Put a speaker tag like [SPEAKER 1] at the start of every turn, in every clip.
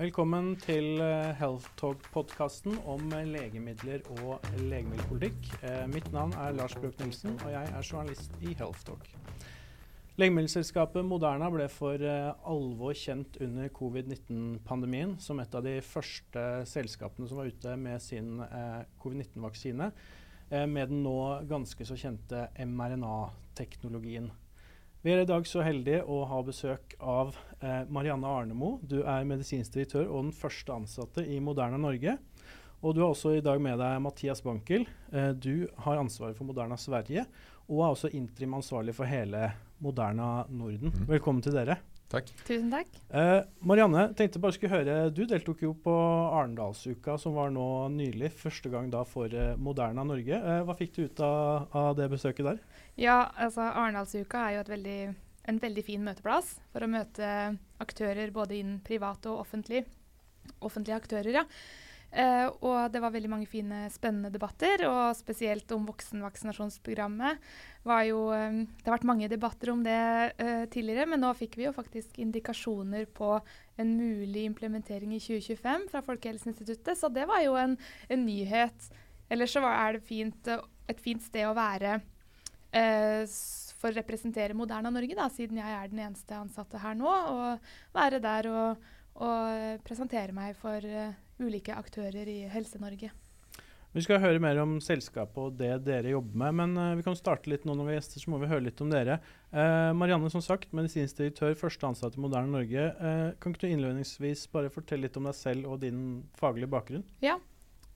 [SPEAKER 1] Velkommen til eh, Health Talk-podkasten om legemidler og legemiddelpolitikk. Eh, mitt navn er Lars Brøk Nilsen, og jeg er journalist i Health Talk. Legemiddelselskapet Moderna ble for alvor kjent under covid-19-pandemien som et av de første selskapene som var ute med sin uh, covid-19-vaksine, uh, med den nå ganske så kjente mRNA-teknologien. Vi er i dag så heldige å ha besøk av eh, Marianne Arnemo. Du er medisinsk direktør og den første ansatte i Moderna Norge. Og du har også i dag med deg Mathias Bankel. Eh, du har ansvaret for Moderna Sverige og er også interim ansvarlig for hele Moderna Norden. Mm. Velkommen til dere.
[SPEAKER 2] Takk.
[SPEAKER 3] Tusen takk.
[SPEAKER 1] Eh, Marianne, tenkte bare skulle høre, du deltok jo på Arendalsuka, som var nå nylig. Første gang da for eh, Moderna Norge. Eh, hva fikk du ut av, av det besøket der?
[SPEAKER 3] Ja, altså Arendalsuka er jo et veldig, en veldig fin møteplass for å møte aktører både innen privat og offentlig. Offentlige aktører, ja. Eh, og det var veldig mange fine, spennende debatter, og spesielt om voksenvaksinasjonsprogrammet. Jo, um, det har vært mange debatter om det eh, tidligere, men nå fikk vi jo faktisk indikasjoner på en mulig implementering i 2025 fra Folkehelseinstituttet, så det var jo en, en nyhet. Ellers så var, er det fint, et fint sted å være uh, for å representere Moderna Norge, da, siden jeg er den eneste ansatte her nå. Og være der og, og presentere meg for ulike aktører i Helse-Norge.
[SPEAKER 1] Vi skal høre mer om selskapet og det dere jobber med, men uh, vi kan starte litt nå når vi er gjester, så må vi høre litt om dere. Uh, Marianne, som sagt, medisinsk direktør, første ansatt i Moderne Norge. Uh, kan ikke du innledningsvis bare fortelle litt om deg selv og din faglige bakgrunn?
[SPEAKER 3] Ja,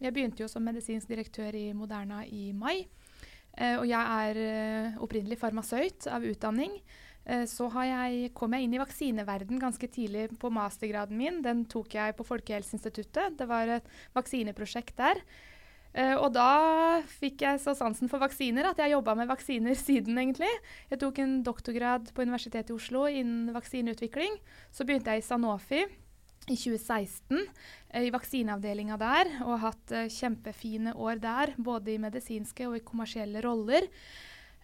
[SPEAKER 3] jeg begynte jo som medisinsk direktør i Moderna i mai. Og jeg er opprinnelig farmasøyt av utdanning. Eh, så jeg, kom jeg inn i vaksineverden ganske tidlig på mastergraden min. Den tok jeg på Folkehelseinstituttet. Det var et vaksineprosjekt der. Uh, og da fikk jeg så sansen for vaksiner at jeg jobba med vaksiner siden, egentlig. Jeg tok en doktorgrad på Universitetet i Oslo innen vaksineutvikling. Så begynte jeg i Sanofi i 2016 uh, i vaksineavdelinga der, og hatt uh, kjempefine år der, både i medisinske og i kommersielle roller.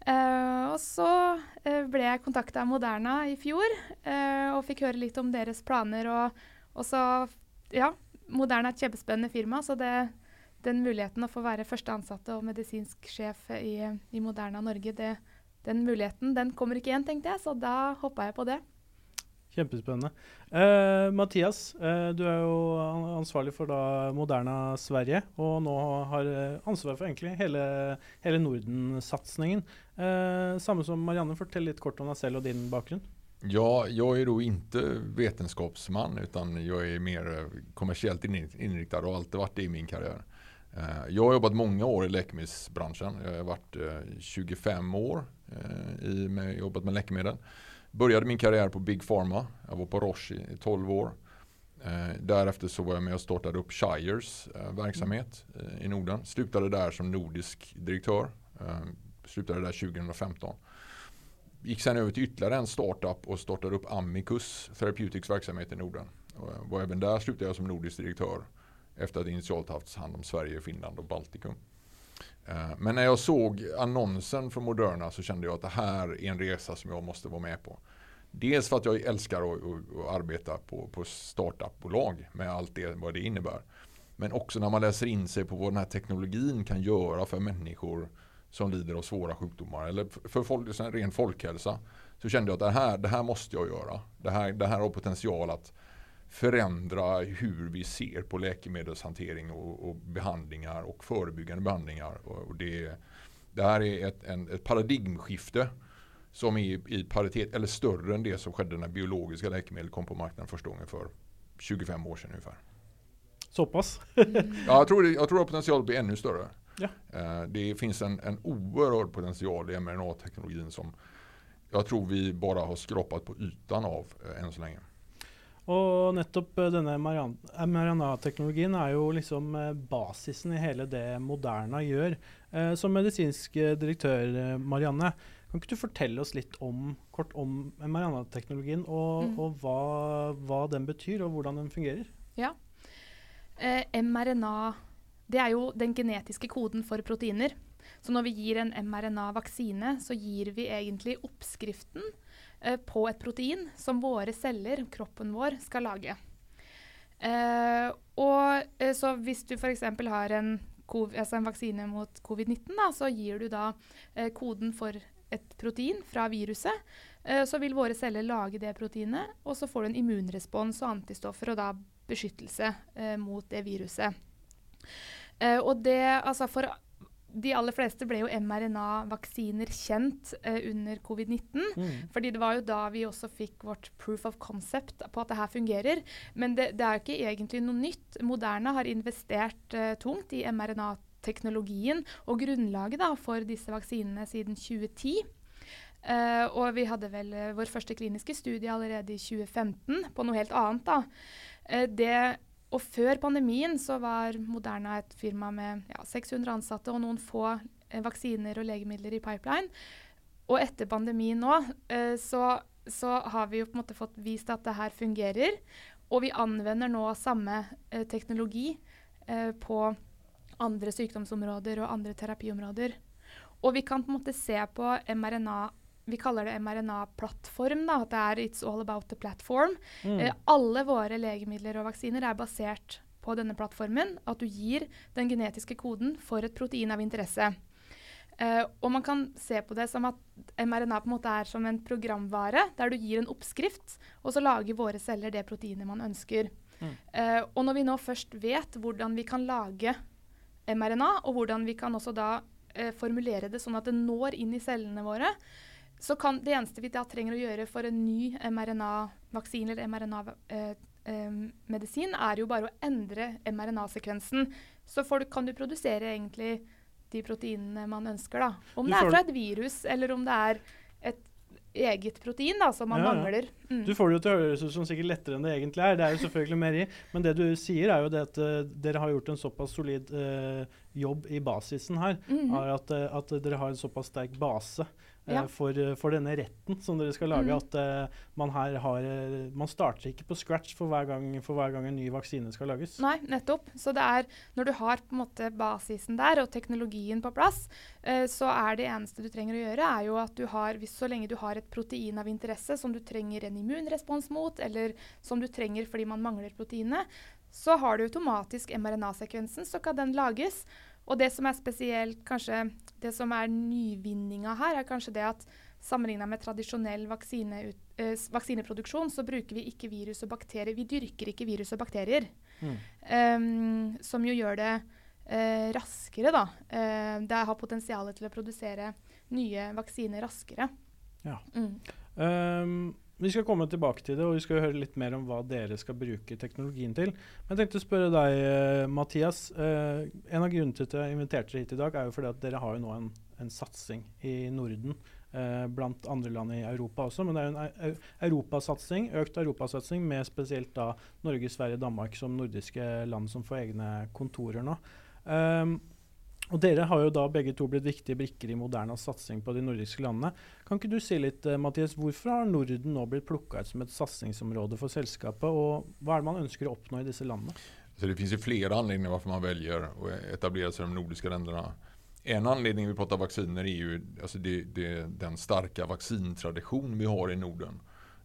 [SPEAKER 3] Uh, og så uh, ble jeg kontakta av Moderna i fjor uh, og fikk høre litt om deres planer. Og, og så Ja, Moderna er et kjempespennende firma, så det, den muligheten å få være første ansatte og medisinsk sjef i, i Moderna Norge, det, den muligheten den kommer ikke igjen, tenkte jeg, så da hoppa jeg på det.
[SPEAKER 1] Kjempespennende. Uh, Mathias, uh, du er jo ansvarlig for da Moderna Sverige, og nå har eh, ansvar for egentlig hele, hele Norden-satsingen. Uh, samme som Marianne, fortell litt kort om deg selv og din bakgrunn.
[SPEAKER 2] Ja, jeg er jo ikke vitenskapsmann, utan jeg er mer kommersielt innriktet og alltid vært det i min karriere. Eh, jeg har jobbet mange år i läkemedelsbransjen. Jeg har vært 25 eh, år i, med, jobbet med läkemedel. Började min karriär på Big Pharma. Jag var på Roche i 12 år. Eh, därefter så var jag med och startade upp Shires eh, verksamhet eh, i Norden. Slutade där som nordisk direktör. Eh, slutade där 2015. Gick sen över till ytterligare en startup och startade upp Amicus Therapeutics verksamhet i Norden. Och var även där slutade jag som nordisk direktör efter att initialt haft hand om Sverige, Finland och Baltikum. Eh, men när jag såg annonsen från Moderna så kände jag att det här är en resa som jag måste vara med på. Dels för att jag älskar å att, arbeta på, på startupbolag med allt det vad det innebär. Men också när man läser in sig på vad den här kan göra för människor som lider av svåra sjukdomar eller för folk, ren folkhälsa. Så kände jag att det här, det här måste jag göra. Det här, det här har potential att förändra hur vi ser på läkemedelshantering och, och behandlingar och förebyggande behandlingar. Och, och det, det, här är ett, en, ett paradigmskifte som är i paritet eller större än det som skedde när biologiska läkemedel kom på marknaden första gången för 25 år sedan ungefär.
[SPEAKER 1] Så pass?
[SPEAKER 2] ja, jag tror, det, jag tror att potentialen blir ännu större.
[SPEAKER 1] Ja.
[SPEAKER 2] Uh, det finns en, en oerhörd potential i mRNA-teknologin som jag tror vi bara har skrapat på ytan av uh, än så länge.
[SPEAKER 1] Og nettopp eh, denne mRNA-teknologien er jo liksom eh, basisen i hele det Moderna gjør. Eh, som medisinsk direktør, Marianne, kan ikke du fortelle oss litt om, kort om mRNA-teknologien, og, mm. og hva, hva, den betyr, og hvordan den fungerer?
[SPEAKER 3] Ja. Eh, mRNA det er jo den genetiske koden for proteiner. Så når vi gir en mRNA-vaksine, så gir vi egentlig oppskriften Eh, på et protein som våre celler, kroppen vår, skal lage. Eh, og, så hvis du f.eks. har en, altså en, vaksine mot covid-19, så gir du da eh, koden for et protein fra viruset. Eh, så vil våre celler lage det proteinet, og så får du en immunrespons og antistoffer og da beskyttelse eh, mot det viruset. Eh, og det, altså for de aller fleste ble jo mRNA-vaksiner kjent eh, under covid-19. Mm. fordi det var jo da vi også fikk vårt proof of concept på at det her fungerer. Men det, det er jo ikke egentlig noe nytt. Moderna har investert eh, tungt i mRNA-teknologien og grunnlaget da, for disse vaksinene siden 2010. Uh, eh, og vi hadde vel uh, vår første kliniske studie allerede i 2015 på noe helt annet. da. Uh, det og før pandemien så var Moderna et firma med ja, 600 ansatte og noen få eh, vaksiner og legemidler i pipeline. Og etter pandemien nå eh, så, så, har vi jo på en måte fått vist at det her fungerer. Og vi anvender nå samme eh, teknologi eh, på andre sykdomsområder og andre terapiområder. Og vi kan på en måte se på mRNA vi kaller det mRNA-plattform. At det er 'it's all about the platform'. Mm. Eh, alle våre legemidler og vaksiner er basert på denne plattformen. At du gir den genetiske koden for et protein av interesse. Eh, og man kan se på det som at mRNA på en måte er som en programvare, der du gir en oppskrift, og så lager våre celler det proteinet man ønsker. Mm. Eh, og når vi nå først vet hvordan vi kan lage mRNA, og hvordan vi kan også da eh, formulere det sånn at det når inn i cellene våre, så kan det eneste vi da trenger å gjøre for en ny mRNA-vaksine eller mRNA-medisin, eh, er jo bare å endre mRNA-sekvensen. Så folk, kan du produsere egentlig de proteinene man ønsker. da. Om det er fra et virus, eller om det er et eget protein da, som man ja, mangler.
[SPEAKER 1] Mm. Du får det jo til å høres ut som sikkert lettere enn det egentlig er. Det er jo selvfølgelig mer i. Men det du sier, er jo det at uh, dere har gjort en såpass solid uh, jobb i basisen her. Mm -hmm. at, uh, at, dere har en såpass sterk base ja. for, eh, for, denne retten som dere skal lage. Mm. At uh, man her har Man starter ikke på scratch for hver, gang, for hver, gang, en ny vaksine skal lages.
[SPEAKER 3] Nei, nettopp. Så det er når du har på en måte basisen der og teknologien på plass, uh, så er det eneste du trenger å gjøre, er jo at du har hvis, Så lenge du har et protein av interesse som du trenger en immunrespons mot, eller som du trenger fordi man mangler proteinet, så har du automatisk mRNA-sekvensen, så kan den lages. Og det som er spesielt, kanskje det som er nyvinninga her, er kanskje det at sammenligna med tradisjonell vaksine, eh, vaksineproduksjon, så bruker vi ikke virus og bakterier. Vi dyrker ikke virus og bakterier. Mm. Um, som jo gjør det eh, raskere, da. Eh, det har potensial til å produsere nye vaksiner raskere.
[SPEAKER 1] Ja. Mm. Um, vi skal komme tilbake til det, og vi skal høre litt mer om hva dere skal bruke teknologien til. Men jeg tenkte å spørre deg, uh, Mathias. Eh, en av grunnene til at jeg inviterte dere hit i dag, er jo fordi at dere har jo nå en, en satsing i Norden. Eh, blant andre land i Europa også, men det er jo en europasatsing, økt europasatsing med spesielt da Norge, Sverige, Danmark som nordiske land som får egne kontorer nå. Um, og Dere har jo da begge to blitt viktige brikker i Modernas satsing på de nordiske landene. Kan ikke du si litt, uh, Mathias, Hvorfor har Norden nå blitt plukka ut som et satsingsområde for selskapet, og hva er det man ønsker å oppnå i disse landene?
[SPEAKER 2] Så det finnes jo flere anledninger hvorfor man velger å etablere seg i de nordiske landene. En anledning vi prater vaksiner er jo altså det, det, den sterke vaksintradisjonen vi har i Norden.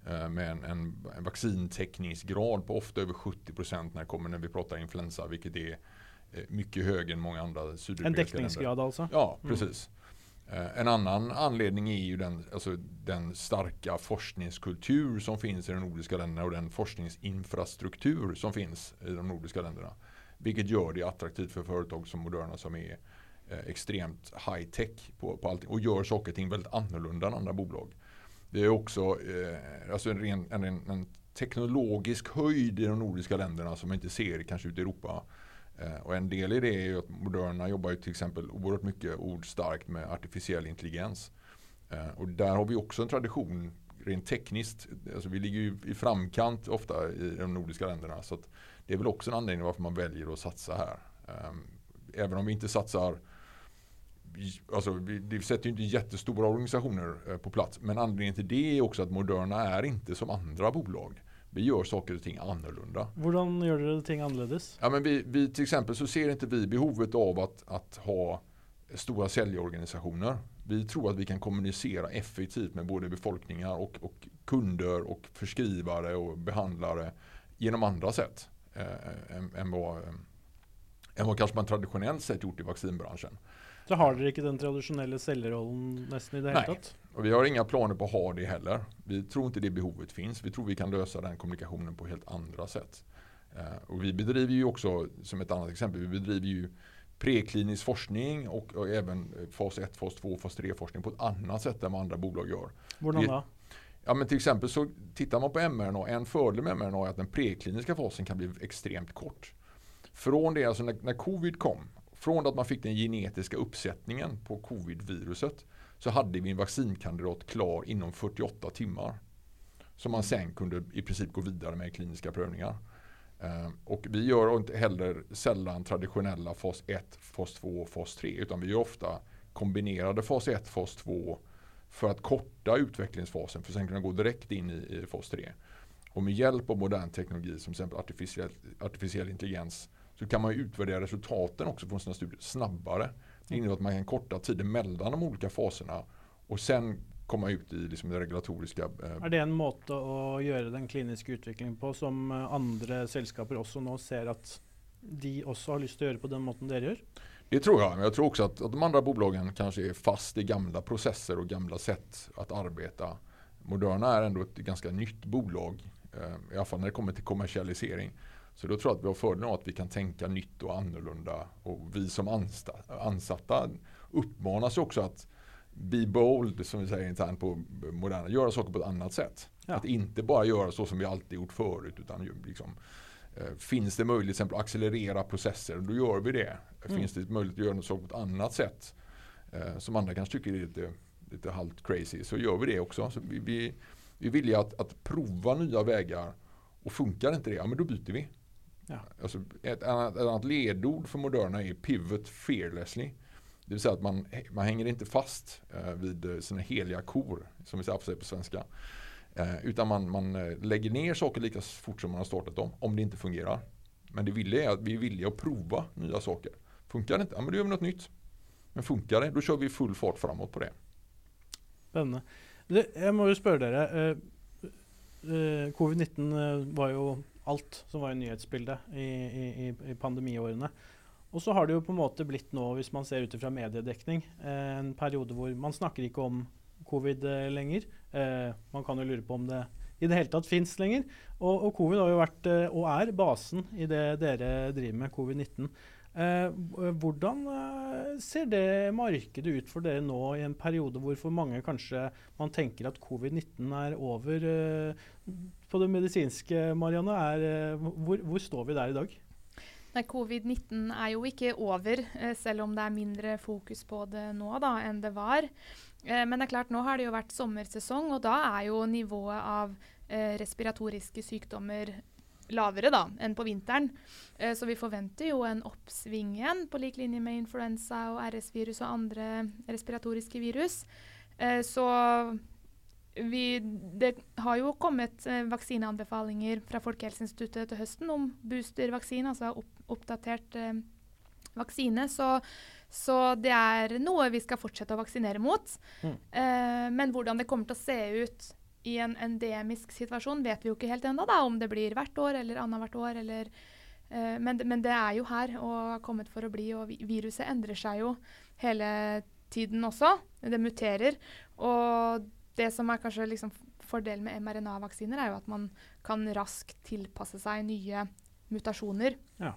[SPEAKER 2] Uh, med en, en, en vaksintäckningsgrad på ofte over 70 når, det kommer, når vi prater influensa, hvilket er Eh, mycket högre än många andra sydeuropeiska
[SPEAKER 1] En täckningsgrad alltså?
[SPEAKER 2] Ja, mm. precis. Mm. En annan anledning är ju den, alltså den starka forskningskultur som finns i de nordiska länderna och den forskningsinfrastruktur som finns i de nordiska länderna. Vilket gör det attraktivt för företag som Moderna som är eh, extremt high tech på, på allting och gör saker och ting väldigt annorlunda än andra bolag. Det är också eh, alltså en, ren, en, en, teknologisk höjd i de nordiska länderna som man inte ser kanske ute i Europa Eh, och en del i det är ju att Moderna jobbar ju till exempel oerhört mycket ordstarkt med artificiell intelligens. Eh, och där har vi också en tradition rent tekniskt. Alltså vi ligger ju i framkant ofta i de nordiska länderna. Så det är väl också en anledning varför man väljer att satsa här. Eh, även om vi inte satsar Alltså, vi, vi sätter ju inte jättestora organisationer eh, på plats. Men anledningen till det är också att Moderna är inte som andra bolag vi gjør saker og ting annorlunda.
[SPEAKER 1] Hvordan gjør dere ting annerledes?
[SPEAKER 2] Ja, men vi, vi, till exempel så ser ikke vi behovet av att, att ha stora säljorganisationer. Vi tror at vi kan kommunisere effektivt med både befolkninger og och kunder och förskrivare och behandlare genom andra sätt eh, än, än vad, än vad kanske man traditionellt sett gjort i vaccinbranschen.
[SPEAKER 1] Så har dere ikke den tradisjonelle selgerrollen nesten i det hele
[SPEAKER 2] tatt?
[SPEAKER 1] tatt?
[SPEAKER 2] Och vi har inga planer på att ha det heller. Vi tror inte det behovet finns. Vi tror vi kan lösa den kommunikationen på helt andra sätt. Eh, och vi bedriver ju också, som ett annat exempel, vi bedriver ju preklinisk forskning och, och även fas 1, fas 2, fas 3 forskning på ett annat sätt än vad andra bolag gör.
[SPEAKER 1] Hvordan da?
[SPEAKER 2] Ja men till exempel så tittar man på mRNA, en fördel med mRNA är att den prekliniska fasen kan bli extremt kort. Från det, alltså när, när covid kom, från att man fick den genetiska uppsättningen på covid-viruset så hade vi en vaccinkandidat klar inom 48 timmar. Som man sen kunde i princip gå vidare med i kliniska prövningar. Eh, och vi gör inte heller sällan traditionella fas 1, fas 2 och fas 3 utan vi gör ofta kombinerade fas 1, fas 2 för att korta utvecklingsfasen för sen kunna gå direkt in i, fas 3. Och med hjälp av modern teknologi som exempel artificiell, artificiell intelligens så kan man utvärdera resultaten också från sina studier snabbare. Det innebär att man kan korta tiden mellan de olika faserna och sen komma ut i liksom det regulatoriska. Eh,
[SPEAKER 1] Er det en måte å gjøre den kliniske utviklingen på som eh, andre selskaper også nå ser at de også har lyst til å gjøre på den måten dere gjør?
[SPEAKER 2] Det tror jag, men jag tror också att, att de andra bolagen kanske är fast i gamla processer och gamla sätt att arbeta. Moderna är ändå ett ganska nytt bolag, eh, i alla fall när det kommer till kommersialisering. Så då tror jag att vi har fördelen av att vi kan tänka nytt och annorlunda. Och vi som ansatte ju också att be bold, som vi säger internt på Moderna, göra saker på ett annat sätt.
[SPEAKER 1] Ja.
[SPEAKER 2] Att inte bara göra så som vi alltid gjort förut, utan liksom Eh, Finns det exempel att accelerera processer, då gör vi det.
[SPEAKER 1] Mm.
[SPEAKER 2] Finns det möjlighet att göra något så på ett annat sätt, eh, som andra kanske tycker är lite, lite halvt crazy, så gör vi det också. Så vi, vi, vi är villiga att, att prova nya vägar och funkar inte det, ja men då byter vi.
[SPEAKER 1] Ja.
[SPEAKER 2] Alltså ett, annat, ett annat ledord för Moderna är pivot fearlessly. Det vill säga att man, man hänger inte fast eh, vid eh, sina heliga kor, som vi säger på svenska. Eh, utan man, man eh, lägger ner saker lika fort som man har startat dem, om det inte fungerar. Men det villiga är att vi är villiga att prova nya saker. Funkar det inte, ja men då gör vi något nytt. Men funkar det, då kör vi full fart framåt på det.
[SPEAKER 1] Spennende. Jeg må jo spørre dere. eh, eh, Covid-19 eh, var jo alt som var i nyhetsbildet i, i, i, pandemiårene. Og så har det jo på en måte blitt nå, hvis man ser ut fra mediedekning, en periode hvor man snakker ikke om covid lenger. Man kan jo lure på om det i det hele tatt fins lenger. Og, og covid har jo vært, og er, basen i det dere driver med, covid-19. Eh, hvordan eh, ser det markedet ut for dere nå i en periode hvor for mange kanskje man tenker at covid-19 er over? Eh, på det medisinske, Marianne, er, hvor, hvor står vi der i dag?
[SPEAKER 3] Covid-19 er jo ikke over, selv om det er mindre fokus på det nå da, enn det var. Men det er klart, nå har det jo vært sommersesong, og da er jo nivået av respiratoriske sykdommer lavere da, enn på vinteren. Eh, så vi forventer jo en oppsving igjen, på lik linje med influensa og RS-virus og andre respiratoriske virus. Eh, så vi, det har jo kommet eh, vaksineanbefalinger fra Folkehelseinstituttet til høsten om boostervaksine, altså opp, oppdatert eh, vaksine. Så, så det er noe vi skal fortsette å vaksinere mot.
[SPEAKER 1] Mm.
[SPEAKER 3] Eh, men hvordan det kommer til å se ut i en endemisk situasjon, vet vi jo ikke helt ennå. Om det blir hvert år eller annethvert år. Eller, uh, men, men det er jo her og har kommet for å bli. Og vi- viruset endrer seg jo hele tiden også. Det muterer. Og det som er kanskje liksom fordelen med mRNA-vaksiner, er jo at man kan raskt tilpasse seg nye mutasjoner.
[SPEAKER 1] Ja.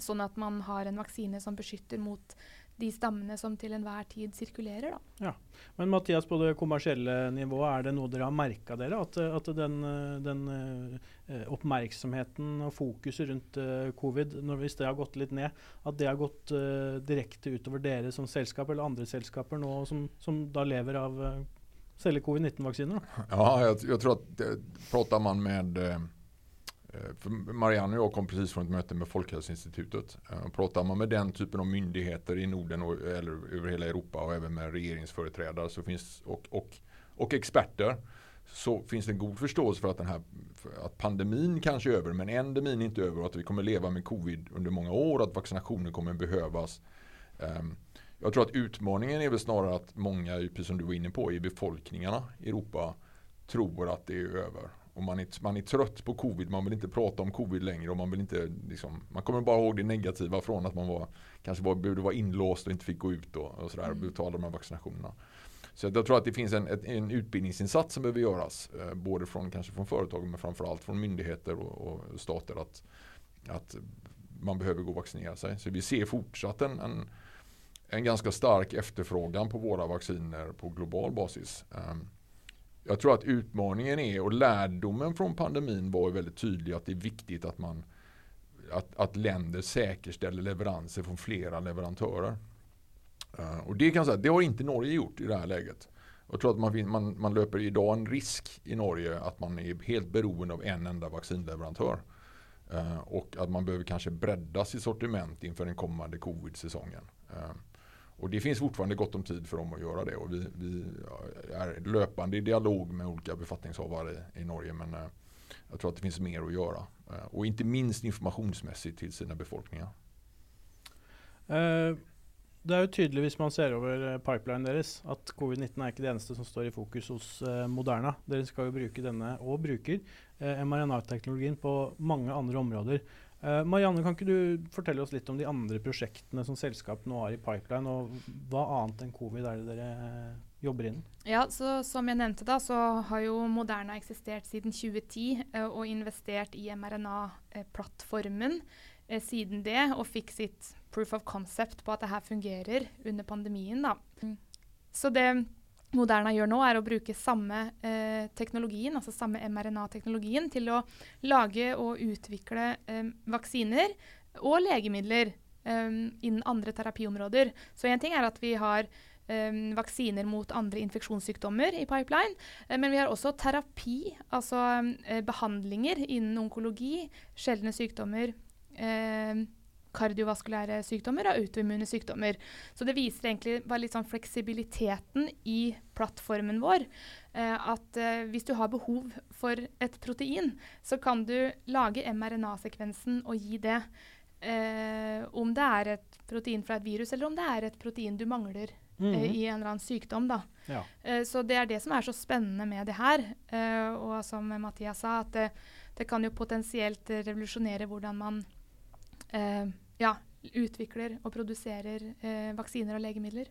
[SPEAKER 3] Sånn at man har en vaksine som beskytter mot de stammene som til enhver tid sirkulerer. Da.
[SPEAKER 1] Men Mathias, på det kommersielle nivået, er det noe dere har merka dere? At, at den, den eh, oppmerksomheten og fokuset rundt eh, covid, når, hvis det har gått litt ned, at det har gått eh, direkte utover dere som selskap eller andre selskaper nå som, som da lever av uh, selge covid-19-vaksiner?
[SPEAKER 2] Ja, jeg, jeg, tror at det, pratar man med eh, för Marianne och jag kom precis från ett möte med Folkhälsoinstitutet. Eh, Pratar man med den typen av myndigheter i Norden och, eller över hela Europa och även med regeringsföreträdare så finns, och, och, och experter så finns det en god förståelse för att, den här, att pandemin kanske är över men endemin är inte över och att vi kommer leva med covid under många år och att vaccinationer kommer behövas. Ehm, jag tror att utmaningen är väl snarare att många, precis som du var inne på, i befolkningarna i Europa tror att det är över. Och man är, man är trött på covid, man vill inte prata om covid längre och man vill inte liksom, man kommer bara ihåg det negativa från att man var, kanske var, behövde vara inlåst och inte fick gå ut och, och sådär och betala de här vaccinationerna. Så jag tror att det finns en, en utbildningsinsats som behöver göras. Eh, både från, kanske från företag men framförallt från myndigheter och, och stater. Att, att man behöver gå och vaccinera sig. Så vi ser fortsatt en, en, en ganska stark efterfrågan på våra vacciner på global basis. Um, jag tror att utmaningen är och lärdomen från pandemin var ju väldigt tydlig att det är viktigt att man att, att länder säkerställer leveranser från flera leverantörer. Uh, och det kan säga, det har inte Norge gjort i det här läget. Jag tror att man, man, man löper idag en risk i Norge att man är helt beroende av en enda vaccinleverantör. Uh, och att man behöver kanske bredda sitt sortiment inför den kommande covid-säsongen. Uh, och det finns fortfarande gott om tid för dem att göra det. Och vi, vi är löpande i dialog med olika befattningshavare i, i Norge. Men uh, jag tror att det finns mer att göra. och inte minst informationsmässigt till sina befolkningar.
[SPEAKER 1] det er jo tydelig hvis man ser over eh, pipelinen deres at covid-19 er ikke det eneste som står i fokus hos Moderna. Dere skal jo bruke denne, og bruker, mRNA-teknologien på mange andre områder. Uh, Marianne, kan ikke du fortelle oss litt om de andre prosjektene som selskapet nå har i pipeline, og hva annet enn covid er det dere jobber innen?
[SPEAKER 3] Ja, så Som jeg nevnte, da, så har jo Moderna eksistert siden 2010 og investert i mRNA-plattformen siden det, og fikk sitt proof of concept på at det her fungerer under pandemien. Da. Så det Moderna gjør nå, er å bruke samme eh, teknologien, altså samme mRNA-teknologien, til å lage og utvikle eh, vaksiner og legemidler eh, innen andre terapiområder. Så én ting er at vi har Um, vaksiner mot andre infeksjonssykdommer i pipeline. Uh, men vi har også terapi, altså um, behandlinger innen onkologi, sjeldne sykdommer, uh, kardiovaskulære sykdommer og autoimmune sykdommer. Så det viser egentlig bare litt sånn fleksibiliteten i plattformen vår. Uh, at hvis du har behov for et protein, så kan du lage mRNA-sekvensen og gi det. om det er et protein fra et virus, eller om det er et protein du mangler
[SPEAKER 1] Mm
[SPEAKER 3] eh, i en eller annen sykdom. Da.
[SPEAKER 1] Ja.
[SPEAKER 3] Eh, så det er det som er så spennende med det her. Eh, og som Mathias sa, at det, det kan jo potensielt eh, revolusjonere hvordan man eh, ja, utvikler og produserer eh, vaksiner og legemidler.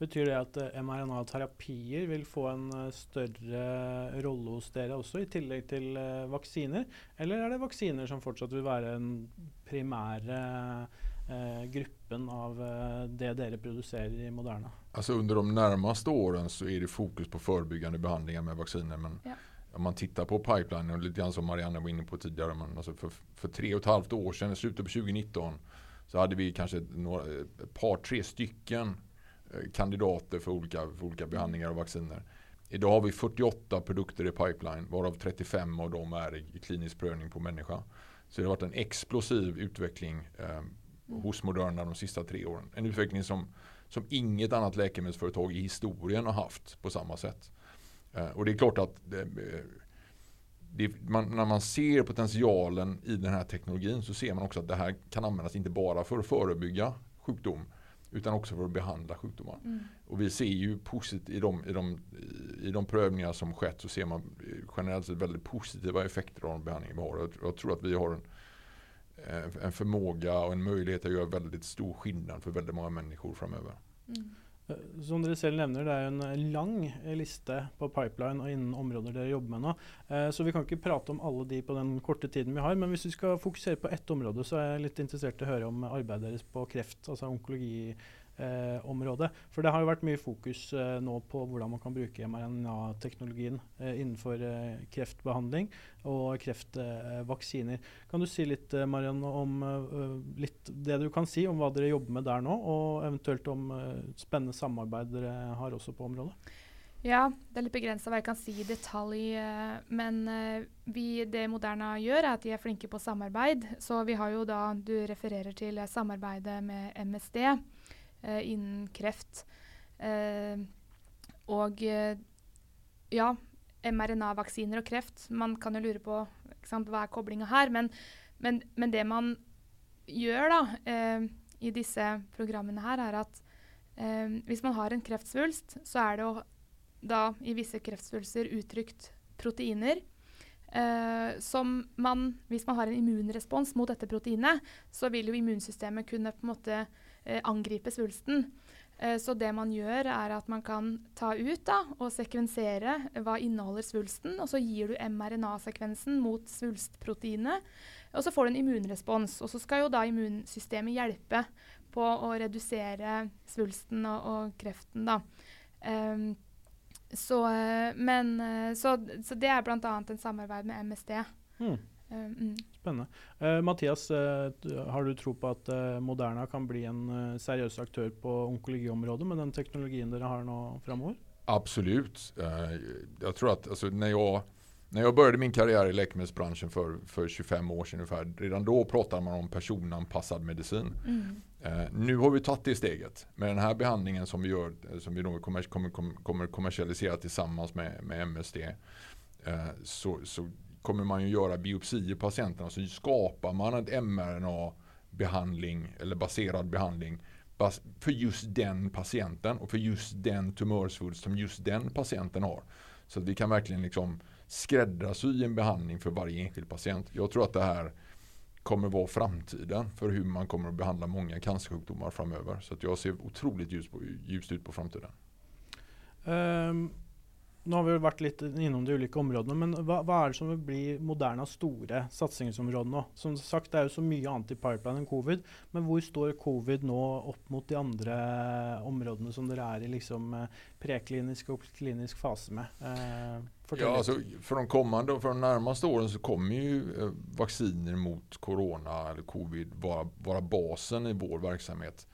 [SPEAKER 1] Betyr det at uh, mRNA-terapier vil få en uh, større rolle hos dere også, i tillegg til vaksiner? Eller er det vaksiner som fortsatt vil være den primære gruppen av det dere produserer i Moderna?
[SPEAKER 2] Altså under de nærmeste årene så er det fokus på forebyggende behandlinger med vaksiner. Men
[SPEAKER 3] ja.
[SPEAKER 2] Om man tittar på pipeline och lite grann som Marianne var inne på tidigare. Men alltså för, för tre och ett halvt år sedan, i slutet på 2019, så hade vi kanske några, ett par, tre stycken kandidater för olika, för olika behandlingar och vacciner. Idag har vi 48 produkter i pipeline varav 35 av dem är i klinisk prövning på människa. Så det har varit en explosiv utveckling eh, hos Moderna de sista tre åren. En utveckling som, som inget annat läkemedelsföretag i historien har haft på samma sätt. Eh, och det är klart att det, det, man, när man ser potentialen i den här teknologin så ser man också att det här kan användas inte bara för att förebygga sjukdom utan också för att behandla sjukdomar.
[SPEAKER 3] Mm.
[SPEAKER 2] Och vi ser ju positivt i de, i, de, i de prövningar som skett så ser man generellt sett väldigt positiva effekter av de behandlingar vi har. Jag, jag tror att vi har en, en förmåga och en möjlighet att göra väldigt stor skillnad för väldigt många människor framöver.
[SPEAKER 3] Mm.
[SPEAKER 1] Som dere selv nevner, det er en lang liste på pipeline og innen områder dere jobber med nå. Så vi kan ikke prate om alle de på den korte tiden vi har. Men hvis vi skal fokusere på ett område, så er jeg litt interessert i å høre om arbeidet deres på kreft, altså onkologi. Eh, området. For det har jo vært mye fokus eh, nå på hvordan man kan bruke mRNA-teknologien eh, innenfor kreftbehandling og kreftvaksiner. kan du si litt Marianne, om litt det du kan si om hva dere jobber med der nå, og eventuelt om spennende samarbeid dere har også på området?
[SPEAKER 3] Ja, det er litt begrensa hva jeg kan si i detalj. Men vi, det Moderna gjør, er at de er flinke på samarbeid. Så vi har jo da, du refererer til samarbeidet med MSD. Uh, innen kreft. Uh, og uh, ja, mRNA-vaksiner og kreft. Man kan jo lure på sant, hva er koblinga her. Men, men, men, det man gjør da, i disse programmene her, er at hvis man har en kreftsvulst, så er det jo da i visse kreftsvulster uttrykt proteiner. Eh, som man, hvis man har en immunrespons mot dette proteinet, så vil jo immunsystemet kunne på en måte eh, angripe svulsten. Eh, så det man gjør, er at man kan ta ut da, og sekvensere hva inneholder svulsten, og så gir du mRNA-sekvensen mot svulstproteinet, og så får du en immunrespons. Og så skal jo da immunsystemet hjelpe på å redusere svulsten og, og kreften, da. Um, så, eh, men, eh, så, så, det er bl.a. en samarbeid med MSD. Mm.
[SPEAKER 1] Um, mm. Spennende. Uh, Mathias, uh, har du tro på at uh, Moderna kan bli en seriøs aktør på onkologiområdet med den teknologien dere har nå framover?
[SPEAKER 2] Absolut. jag tror att alltså, när, jag, när jag började min karriär i läkemedelsbranschen för, för 25 år sedan ungefär, redan då pratade man om personanpassad medicin. Mm. nu har vi tagit det steget. Med den här behandlingen som vi gör, som vi då kommer, kommer, kommer kommersialisera tillsammans med, med MSD, så, så kommer man ju göra biopsier på patienterna så skapar man ett mRNA-behandling eller baserad behandling för just den patienten och för just den tumörsvulst som just den patienten har. Så att vi kan verkligen liksom skräddarsy en behandling för varje enskild patient. Jag tror att det här kommer vara framtiden för hur man kommer att behandla många cancersjukdomar framöver. Så att jag ser otroligt ljust, ljust ut på framtiden.
[SPEAKER 1] Um, Nå har vi jo vært litt innom de ulike områdene, men hva, hva er det som vil bli Modernas store satsingsområde nå? Som sagt, Det er jo så mye annet i pipeline enn covid, men hvor står covid nå opp mot de andre områdene som dere er i liksom eh, preklinisk og klinisk fase med?
[SPEAKER 2] Eh, ja, altså, for, de kommende, for de nærmeste årene så kommer jo vaksiner vacciner mot corona eller covid være, vara basen i vår verksamhet.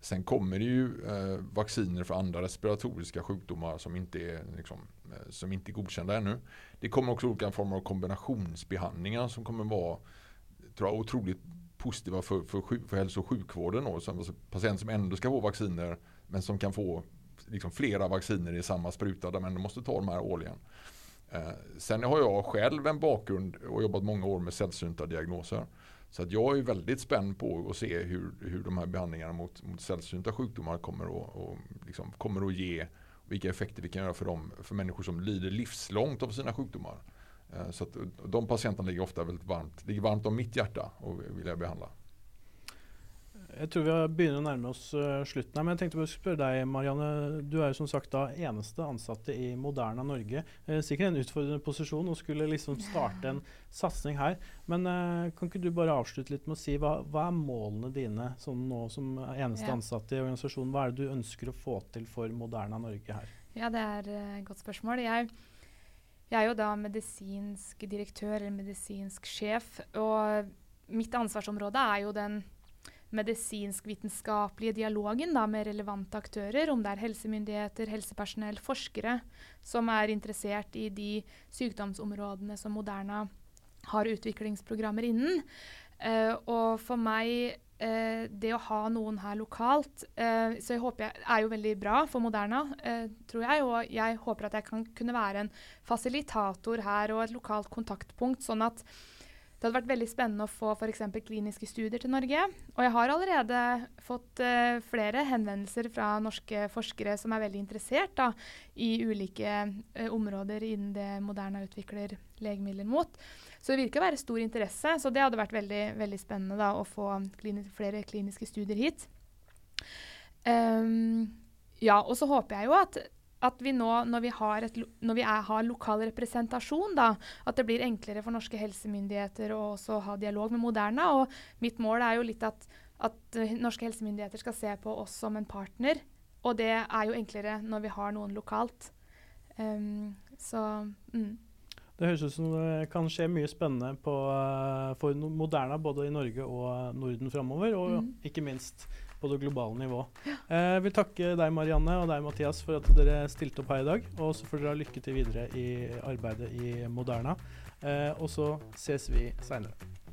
[SPEAKER 2] Sen kommer det ju eh, vacciner för andra respiratoriska sjukdomar som inte, är, liksom, eh, som inte är godkända ännu. Det kommer också olika former av kombinationsbehandlingar som kommer vara tror jag, otroligt positiva för, för, för hälso och sjukvården. Då. Som, patienter som ändå ska få vacciner men som kan få liksom, flera vacciner i samma spruta där man ändå ta de här årligen. Eh, sen har jag själv en bakgrund och jobbat många år med sällsynta diagnoser. Så att jag är väldigt spänd på att se här behandlingarna mot, mot sällsynta sjukdomar kommer att, och liksom kommer vilka effekter vi kan göra för, dem, för människor som lider livslångt av sina sjukdomar. Eh, så de patienterna ligger ofta väldigt varmt, ligger varmt om mitt hjärta och vill jag behandla.
[SPEAKER 1] Jeg tror vi begynner å nærme oss uh, slutten her, men jeg tenkte å spørre deg, Marianne. Du er jo som sagt da eneste ansatte i Moderna Norge. Uh, sikkert en utfordrende posisjon å skulle liksom starte en satsing her. Men uh, kan ikke du bare avslutte litt med å si hva, hva er målene dine sånn nå som eneste ja. ansatte i organisasjonen? Hva er det du ønsker å få til for Moderna Norge her?
[SPEAKER 3] Ja, det er et godt spørsmål. Jeg, jeg er jo da medisinsk direktør eller medisinsk sjef, og mitt ansvarsområde er jo den medisinsk-vitenskapelige dialogen da, med relevante aktører, om det er helsemyndigheter, helsepersonell, forskere som er interessert i de sykdomsområdene som Moderna har utviklingsprogrammer innen. Uh, og for meg, uh, det å ha noen her lokalt uh, så jeg håper jeg, er jo veldig bra for Moderna, tror jeg. Og jeg håper at jeg kan kunne være en fasilitator her og et lokalt kontaktpunkt, sånn at det hadde vært veldig spennende å få f.eks. kliniske studier til Norge. Og jeg har allerede fått uh, flere henvendelser fra norske forskere som er veldig interessert da, i ulike uh, områder innen det Moderna utvikler legemidler mot. Så det virker å være stor interesse. Så det hadde vært veldig, veldig spennende da, å få klini flere kliniske studier hit. Um, ja, og så håper jeg jo at at vi nå, når vi har, et, når vi er, har lokal representasjon, da, at det blir enklere for norske helsemyndigheter å også ha dialog med Moderna. Og mitt mål er jo litt at, at uh, norske helsemyndigheter skal se på oss som en partner. Og det er jo enklere når vi har noen lokalt. Um, så mm.
[SPEAKER 1] Det høres ut som det kan skje mye spennende på, uh, for Moderna både i Norge og Norden framover. Og mm. ikke minst på det globale nivå. Jeg eh, vil takke deg, Marianne, og deg, Mathias, for at dere stilte opp her i dag. Og så får dere ha lykke til videre i arbeidet i Moderna. Eh, og så ses vi seinere.